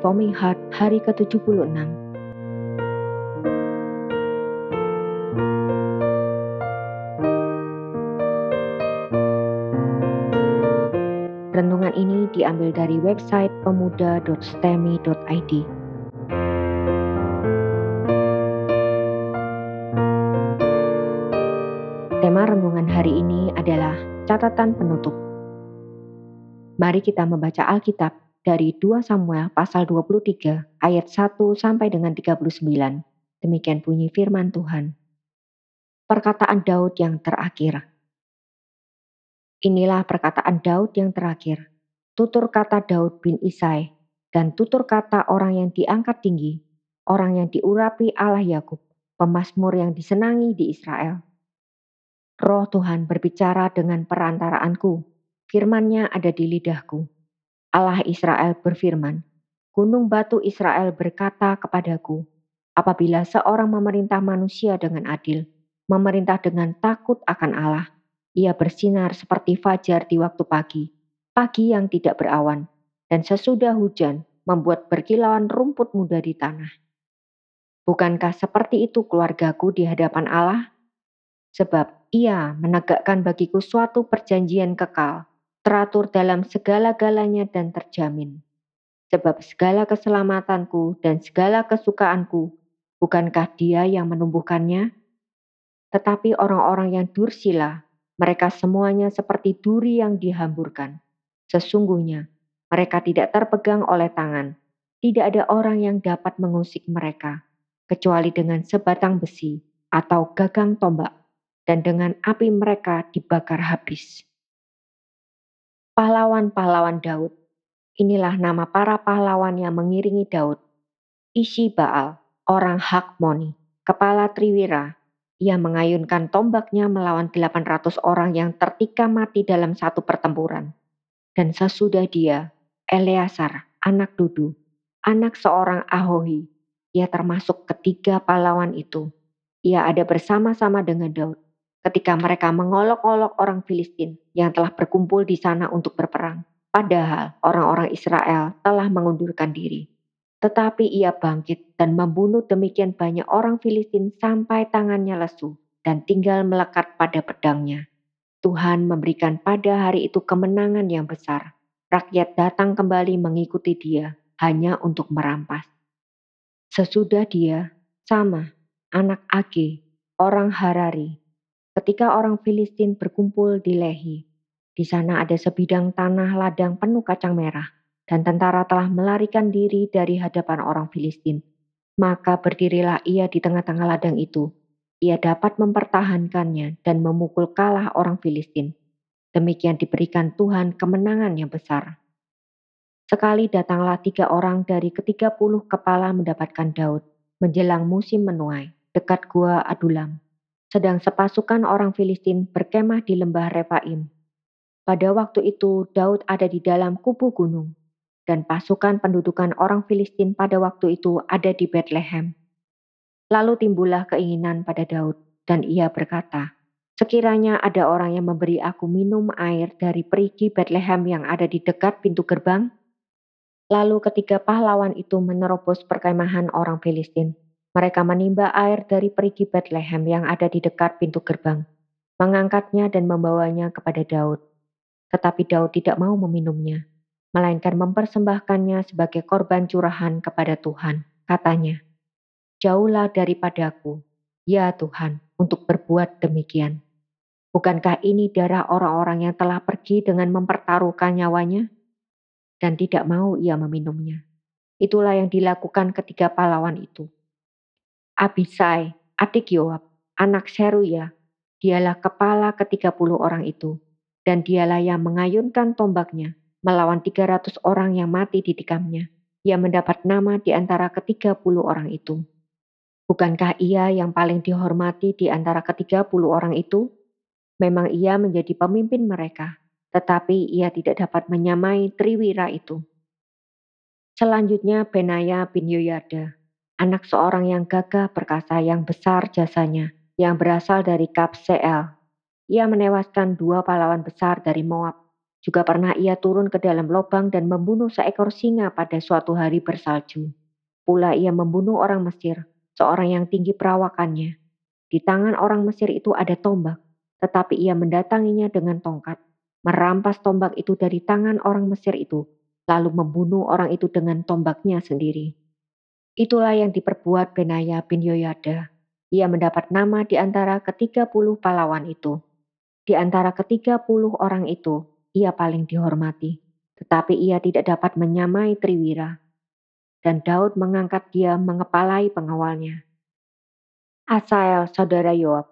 Reforming Heart hari ke-76. Renungan ini diambil dari website pemuda.stemi.id. Tema renungan hari ini adalah catatan penutup. Mari kita membaca Alkitab dari 2 Samuel pasal 23 ayat 1 sampai dengan 39. Demikian bunyi firman Tuhan. Perkataan Daud yang terakhir. Inilah perkataan Daud yang terakhir. Tutur kata Daud bin Isai dan tutur kata orang yang diangkat tinggi, orang yang diurapi Allah Yakub, pemazmur yang disenangi di Israel Roh Tuhan berbicara dengan perantaraanku, firmannya ada di lidahku. Allah Israel berfirman, Gunung batu Israel berkata kepadaku, apabila seorang memerintah manusia dengan adil, memerintah dengan takut akan Allah, ia bersinar seperti fajar di waktu pagi, pagi yang tidak berawan, dan sesudah hujan membuat berkilauan rumput muda di tanah. Bukankah seperti itu keluargaku di hadapan Allah? Sebab ia menegakkan bagiku suatu perjanjian kekal, teratur dalam segala-galanya dan terjamin. Sebab segala keselamatanku dan segala kesukaanku, bukankah dia yang menumbuhkannya? Tetapi orang-orang yang dursila, mereka semuanya seperti duri yang dihamburkan. Sesungguhnya, mereka tidak terpegang oleh tangan. Tidak ada orang yang dapat mengusik mereka, kecuali dengan sebatang besi atau gagang tombak dan dengan api mereka dibakar habis. Pahlawan-pahlawan Daud, inilah nama para pahlawan yang mengiringi Daud. Isi Baal, orang Hakmoni, kepala Triwira, ia mengayunkan tombaknya melawan 800 orang yang tertikam mati dalam satu pertempuran. Dan sesudah dia, Eleazar, anak Dudu, anak seorang Ahohi, ia termasuk ketiga pahlawan itu. Ia ada bersama-sama dengan Daud ketika mereka mengolok-olok orang Filistin yang telah berkumpul di sana untuk berperang. Padahal orang-orang Israel telah mengundurkan diri. Tetapi ia bangkit dan membunuh demikian banyak orang Filistin sampai tangannya lesu dan tinggal melekat pada pedangnya. Tuhan memberikan pada hari itu kemenangan yang besar. Rakyat datang kembali mengikuti dia hanya untuk merampas. Sesudah dia, sama anak Age, orang Harari, ketika orang Filistin berkumpul di Lehi. Di sana ada sebidang tanah ladang penuh kacang merah, dan tentara telah melarikan diri dari hadapan orang Filistin. Maka berdirilah ia di tengah-tengah ladang itu. Ia dapat mempertahankannya dan memukul kalah orang Filistin. Demikian diberikan Tuhan kemenangan yang besar. Sekali datanglah tiga orang dari ketiga puluh kepala mendapatkan Daud menjelang musim menuai dekat gua Adulam sedang sepasukan orang Filistin berkemah di lembah Refaim. Pada waktu itu Daud ada di dalam kubu gunung, dan pasukan pendudukan orang Filistin pada waktu itu ada di Bethlehem. Lalu timbullah keinginan pada Daud, dan ia berkata, Sekiranya ada orang yang memberi aku minum air dari perigi Bethlehem yang ada di dekat pintu gerbang, Lalu ketika pahlawan itu menerobos perkemahan orang Filistin, mereka menimba air dari perigi Bethlehem yang ada di dekat pintu gerbang, mengangkatnya dan membawanya kepada Daud. Tetapi Daud tidak mau meminumnya, melainkan mempersembahkannya sebagai korban curahan kepada Tuhan. Katanya, Jauhlah daripadaku, ya Tuhan, untuk berbuat demikian. Bukankah ini darah orang-orang yang telah pergi dengan mempertaruhkan nyawanya? Dan tidak mau ia meminumnya. Itulah yang dilakukan ketiga pahlawan itu. Abisai, adik Yoab, anak Seruya, dialah kepala ketiga puluh orang itu, dan dialah yang mengayunkan tombaknya melawan tiga ratus orang yang mati di tikamnya. Ia mendapat nama di antara ketiga puluh orang itu. Bukankah ia yang paling dihormati di antara ketiga puluh orang itu? Memang ia menjadi pemimpin mereka, tetapi ia tidak dapat menyamai Triwira itu. Selanjutnya Benaya bin Yoyada, anak seorang yang gagah perkasa yang besar jasanya, yang berasal dari Kapseel. Ia menewaskan dua pahlawan besar dari Moab, Juga pernah ia turun ke dalam lubang dan membunuh seekor singa pada suatu hari bersalju. Pula ia membunuh orang Mesir, seorang yang tinggi perawakannya. Di tangan orang Mesir itu ada tombak, tetapi ia mendatanginya dengan tongkat, merampas tombak itu dari tangan orang Mesir itu, lalu membunuh orang itu dengan tombaknya sendiri. Itulah yang diperbuat Benaya bin Yoyada. Ia mendapat nama di antara ketiga puluh pahlawan itu. Di antara ketiga puluh orang itu, ia paling dihormati. Tetapi ia tidak dapat menyamai Triwira. Dan Daud mengangkat dia mengepalai pengawalnya. Asael, saudara Yoab.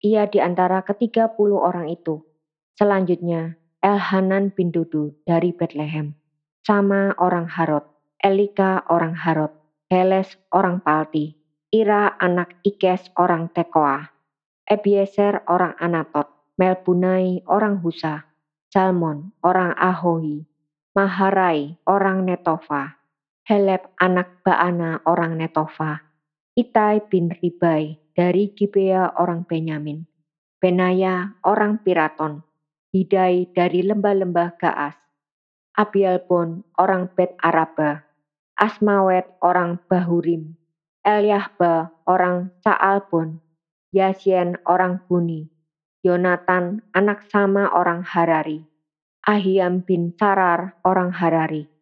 Ia di antara ketiga puluh orang itu. Selanjutnya, Elhanan bin Dudu dari Bethlehem. Sama orang Harod. Elika orang Harod. Heles orang Palti. Ira anak Ikes orang Tekoa. Ebiezer orang Anatot. Melbunai orang Husa. Salmon orang Ahohi. Maharai orang Netofa. Heleb anak Baana orang Netofa. Itai bin Ribai dari Gibea orang Benyamin. Benaya orang Piraton. Hidai dari lembah-lembah Gaas. Abialbon orang Bet Araba. Asmawet orang Bahurim. Elyahba orang Saalbon. Yasien orang Buni. Yonatan anak sama orang Harari. Ahiam bin Sarar orang Harari.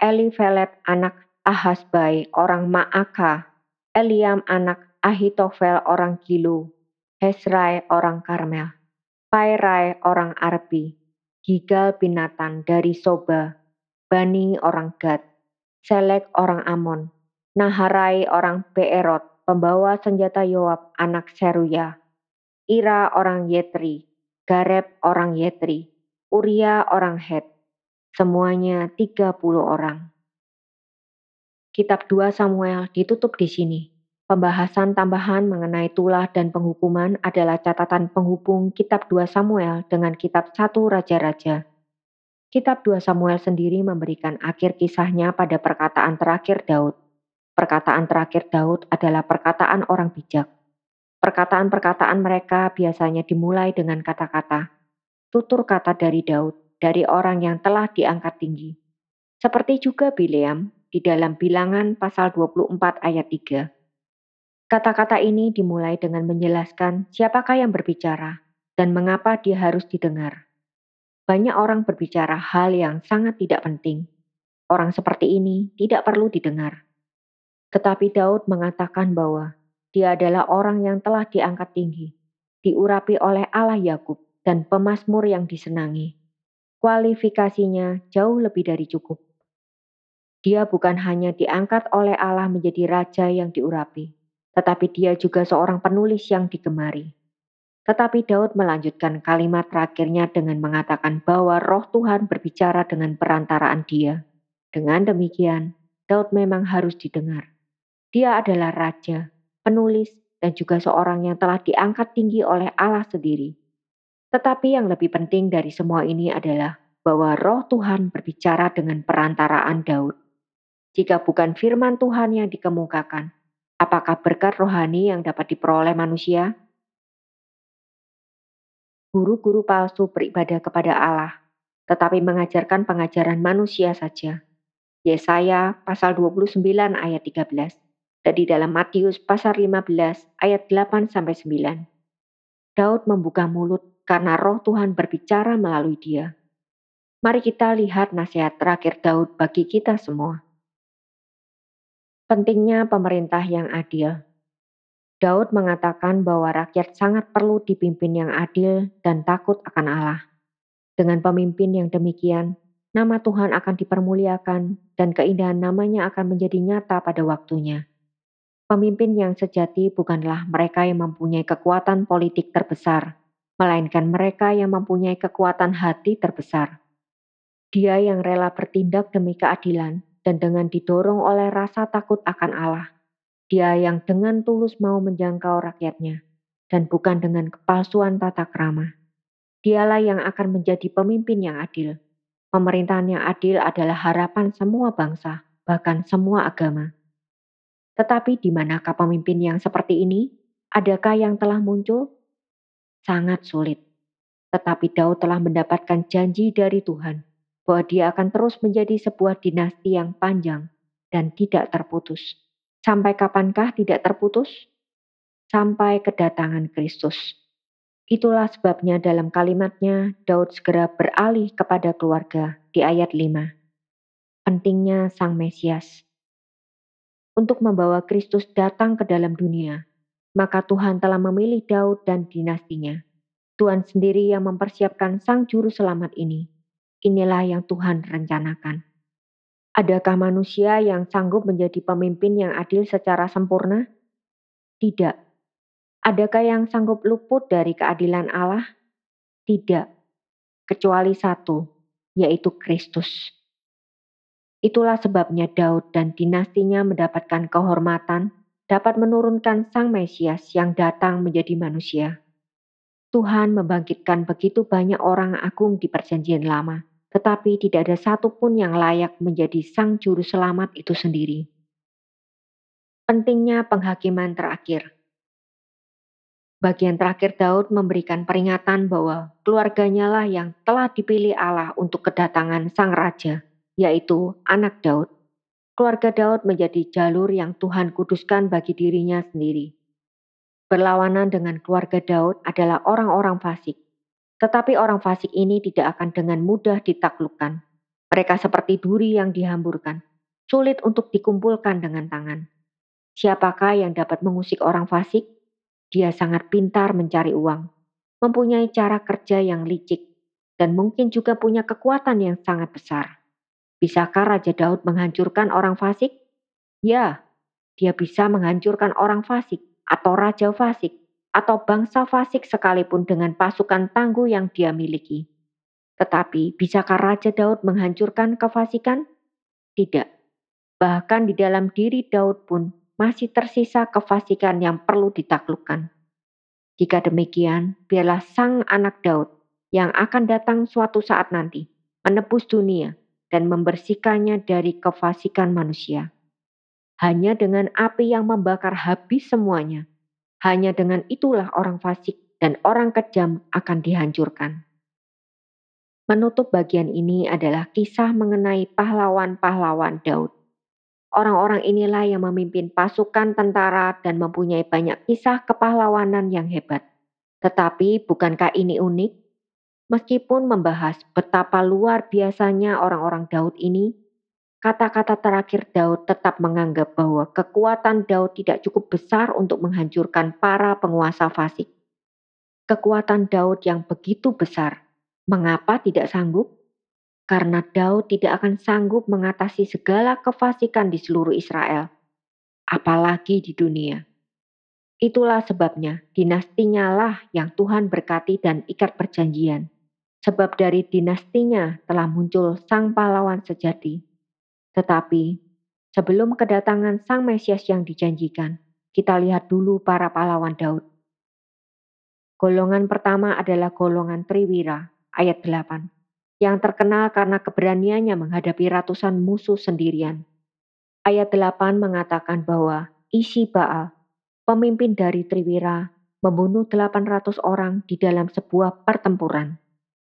Elifelet anak Ahasbai orang Ma'aka. Eliam anak Ahitofel orang Gilu. Hesrai orang Karmel. Pairai orang Arbi, Gigal binatan dari Soba, Bani orang Gad, Selek orang Amon, Naharai orang Beerot, pembawa senjata Yoab anak Seruya, Ira orang Yetri, Gareb orang Yetri, Uria orang Het, semuanya 30 orang. Kitab 2 Samuel ditutup di sini. Pembahasan tambahan mengenai tulah dan penghukuman adalah catatan penghubung kitab 2 Samuel dengan kitab 1 Raja-Raja. Kitab 2 Samuel sendiri memberikan akhir kisahnya pada perkataan terakhir Daud. Perkataan terakhir Daud adalah perkataan orang bijak. Perkataan-perkataan mereka biasanya dimulai dengan kata-kata, tutur kata dari Daud, dari orang yang telah diangkat tinggi. Seperti juga Bileam di dalam bilangan pasal 24 ayat 3 Kata-kata ini dimulai dengan menjelaskan siapakah yang berbicara dan mengapa dia harus didengar. Banyak orang berbicara hal yang sangat tidak penting. Orang seperti ini tidak perlu didengar. Tetapi Daud mengatakan bahwa dia adalah orang yang telah diangkat tinggi, diurapi oleh Allah Yakub dan pemazmur yang disenangi. Kualifikasinya jauh lebih dari cukup. Dia bukan hanya diangkat oleh Allah menjadi raja yang diurapi, tetapi dia juga seorang penulis yang digemari. Tetapi Daud melanjutkan kalimat terakhirnya dengan mengatakan bahwa roh Tuhan berbicara dengan perantaraan dia. Dengan demikian, Daud memang harus didengar. Dia adalah raja, penulis, dan juga seorang yang telah diangkat tinggi oleh Allah sendiri. Tetapi yang lebih penting dari semua ini adalah bahwa roh Tuhan berbicara dengan perantaraan Daud. Jika bukan firman Tuhan yang dikemukakan, Apakah berkat rohani yang dapat diperoleh manusia? Guru-guru palsu beribadah kepada Allah, tetapi mengajarkan pengajaran manusia saja. Yesaya pasal 29 ayat 13 dan di dalam Matius pasal 15 ayat 8 sampai 9. Daud membuka mulut karena roh Tuhan berbicara melalui dia. Mari kita lihat nasihat terakhir Daud bagi kita semua. Pentingnya pemerintah yang adil. Daud mengatakan bahwa rakyat sangat perlu dipimpin yang adil dan takut akan Allah. Dengan pemimpin yang demikian, nama Tuhan akan dipermuliakan dan keindahan namanya akan menjadi nyata pada waktunya. Pemimpin yang sejati bukanlah mereka yang mempunyai kekuatan politik terbesar, melainkan mereka yang mempunyai kekuatan hati terbesar. Dia yang rela bertindak demi keadilan dan dengan didorong oleh rasa takut akan Allah. Dia yang dengan tulus mau menjangkau rakyatnya dan bukan dengan kepalsuan tata krama. Dialah yang akan menjadi pemimpin yang adil. Pemerintahan yang adil adalah harapan semua bangsa, bahkan semua agama. Tetapi di manakah pemimpin yang seperti ini? Adakah yang telah muncul? Sangat sulit. Tetapi Daud telah mendapatkan janji dari Tuhan bahwa dia akan terus menjadi sebuah dinasti yang panjang dan tidak terputus. Sampai kapankah tidak terputus? Sampai kedatangan Kristus. Itulah sebabnya dalam kalimatnya Daud segera beralih kepada keluarga di ayat 5. Pentingnya Sang Mesias. Untuk membawa Kristus datang ke dalam dunia, maka Tuhan telah memilih Daud dan dinastinya. Tuhan sendiri yang mempersiapkan Sang Juru Selamat ini Inilah yang Tuhan rencanakan. Adakah manusia yang sanggup menjadi pemimpin yang adil secara sempurna? Tidak. Adakah yang sanggup luput dari keadilan Allah? Tidak. Kecuali satu, yaitu Kristus. Itulah sebabnya Daud dan dinastinya mendapatkan kehormatan dapat menurunkan Sang Mesias yang datang menjadi manusia. Tuhan membangkitkan begitu banyak orang agung di Perjanjian Lama tetapi tidak ada satupun yang layak menjadi sang juru selamat itu sendiri. Pentingnya penghakiman terakhir. Bagian terakhir Daud memberikan peringatan bahwa keluarganya lah yang telah dipilih Allah untuk kedatangan sang raja, yaitu anak Daud. Keluarga Daud menjadi jalur yang Tuhan kuduskan bagi dirinya sendiri. Berlawanan dengan keluarga Daud adalah orang-orang fasik tetapi orang fasik ini tidak akan dengan mudah ditaklukkan. Mereka seperti duri yang dihamburkan, sulit untuk dikumpulkan dengan tangan. Siapakah yang dapat mengusik orang fasik? Dia sangat pintar mencari uang, mempunyai cara kerja yang licik, dan mungkin juga punya kekuatan yang sangat besar. Bisakah Raja Daud menghancurkan orang fasik? Ya, dia bisa menghancurkan orang fasik atau raja fasik atau bangsa fasik sekalipun dengan pasukan tangguh yang dia miliki. Tetapi bisakah Raja Daud menghancurkan kefasikan? Tidak. Bahkan di dalam diri Daud pun masih tersisa kefasikan yang perlu ditaklukkan. Jika demikian, biarlah sang anak Daud yang akan datang suatu saat nanti menebus dunia dan membersihkannya dari kefasikan manusia. Hanya dengan api yang membakar habis semuanya, hanya dengan itulah orang fasik dan orang kejam akan dihancurkan. Menutup bagian ini adalah kisah mengenai pahlawan-pahlawan Daud. Orang-orang inilah yang memimpin pasukan tentara dan mempunyai banyak kisah kepahlawanan yang hebat. Tetapi bukankah ini unik? Meskipun membahas betapa luar biasanya orang-orang Daud ini, Kata-kata terakhir Daud tetap menganggap bahwa kekuatan Daud tidak cukup besar untuk menghancurkan para penguasa fasik. Kekuatan Daud yang begitu besar, mengapa tidak sanggup? Karena Daud tidak akan sanggup mengatasi segala kefasikan di seluruh Israel, apalagi di dunia. Itulah sebabnya dinastinya lah yang Tuhan berkati dan ikat perjanjian. Sebab dari dinastinya telah muncul sang pahlawan sejati tetapi sebelum kedatangan Sang Mesias yang dijanjikan, kita lihat dulu para pahlawan Daud. Golongan pertama adalah golongan Triwira, ayat 8, yang terkenal karena keberaniannya menghadapi ratusan musuh sendirian. Ayat 8 mengatakan bahwa Isi Baal, pemimpin dari Triwira, membunuh 800 orang di dalam sebuah pertempuran.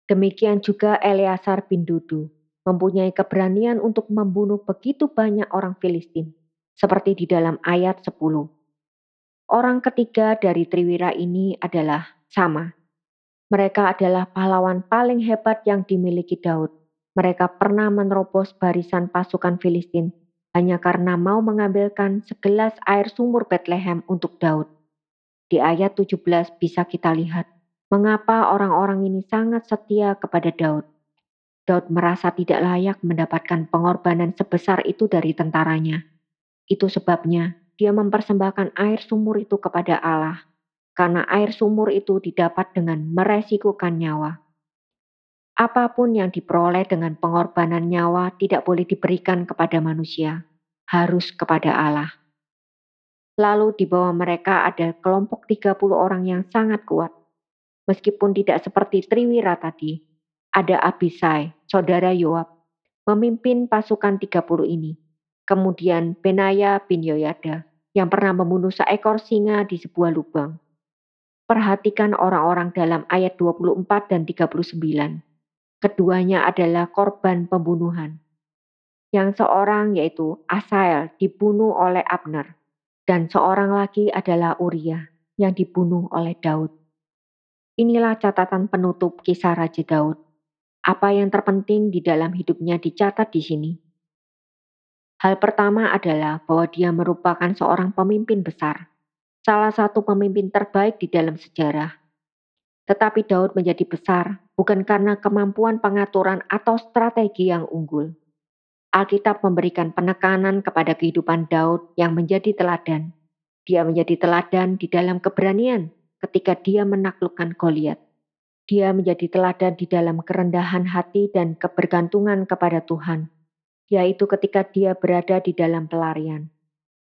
Demikian juga Eleazar bin Dudu, mempunyai keberanian untuk membunuh begitu banyak orang Filistin, seperti di dalam ayat 10. Orang ketiga dari Triwira ini adalah sama. Mereka adalah pahlawan paling hebat yang dimiliki Daud. Mereka pernah menerobos barisan pasukan Filistin hanya karena mau mengambilkan segelas air sumur Bethlehem untuk Daud. Di ayat 17 bisa kita lihat mengapa orang-orang ini sangat setia kepada Daud. Daud merasa tidak layak mendapatkan pengorbanan sebesar itu dari tentaranya. Itu sebabnya dia mempersembahkan air sumur itu kepada Allah, karena air sumur itu didapat dengan meresikukan nyawa. Apa pun yang diperoleh dengan pengorbanan nyawa tidak boleh diberikan kepada manusia, harus kepada Allah. Lalu di bawah mereka ada kelompok 30 orang yang sangat kuat. Meskipun tidak seperti Triwira tadi, ada Abisai, saudara Yoab, memimpin pasukan 30 ini. Kemudian Benaya bin Yoyada yang pernah membunuh seekor singa di sebuah lubang. Perhatikan orang-orang dalam ayat 24 dan 39. Keduanya adalah korban pembunuhan. Yang seorang yaitu Asael dibunuh oleh Abner dan seorang lagi adalah Uria yang dibunuh oleh Daud. Inilah catatan penutup kisah Raja Daud. Apa yang terpenting di dalam hidupnya dicatat di sini. Hal pertama adalah bahwa dia merupakan seorang pemimpin besar salah satu pemimpin terbaik di dalam sejarah. Tetapi Daud menjadi besar bukan karena kemampuan pengaturan atau strategi yang unggul. Alkitab memberikan penekanan kepada kehidupan Daud yang menjadi teladan. Dia menjadi teladan di dalam keberanian ketika dia menaklukkan Goliat. Dia menjadi teladan di dalam kerendahan hati dan kebergantungan kepada Tuhan, yaitu ketika dia berada di dalam pelarian.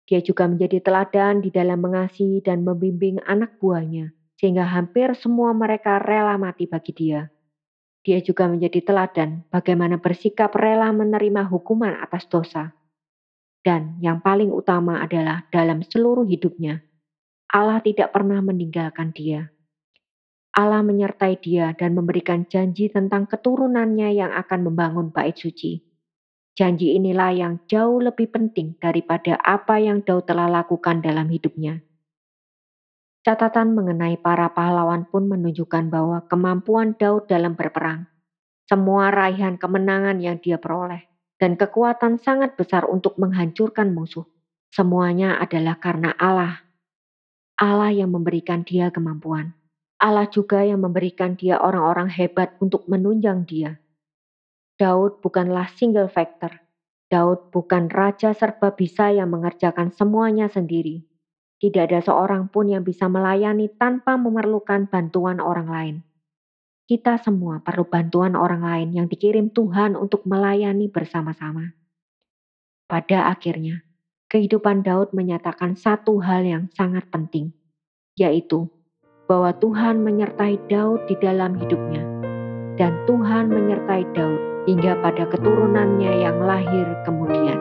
Dia juga menjadi teladan di dalam mengasihi dan membimbing anak buahnya, sehingga hampir semua mereka rela mati bagi dia. Dia juga menjadi teladan bagaimana bersikap rela menerima hukuman atas dosa. Dan yang paling utama adalah dalam seluruh hidupnya, Allah tidak pernah meninggalkan dia. Allah menyertai dia dan memberikan janji tentang keturunannya yang akan membangun bait suci. Janji inilah yang jauh lebih penting daripada apa yang Daud telah lakukan dalam hidupnya. Catatan mengenai para pahlawan pun menunjukkan bahwa kemampuan Daud dalam berperang, semua raihan kemenangan yang dia peroleh, dan kekuatan sangat besar untuk menghancurkan musuh, semuanya adalah karena Allah. Allah yang memberikan dia kemampuan. Allah juga yang memberikan dia orang-orang hebat untuk menunjang dia. Daud bukanlah single factor. Daud bukan raja serba bisa yang mengerjakan semuanya sendiri. Tidak ada seorang pun yang bisa melayani tanpa memerlukan bantuan orang lain. Kita semua perlu bantuan orang lain yang dikirim Tuhan untuk melayani bersama-sama. Pada akhirnya, kehidupan Daud menyatakan satu hal yang sangat penting, yaitu bahwa Tuhan menyertai Daud di dalam hidupnya, dan Tuhan menyertai Daud hingga pada keturunannya yang lahir kemudian.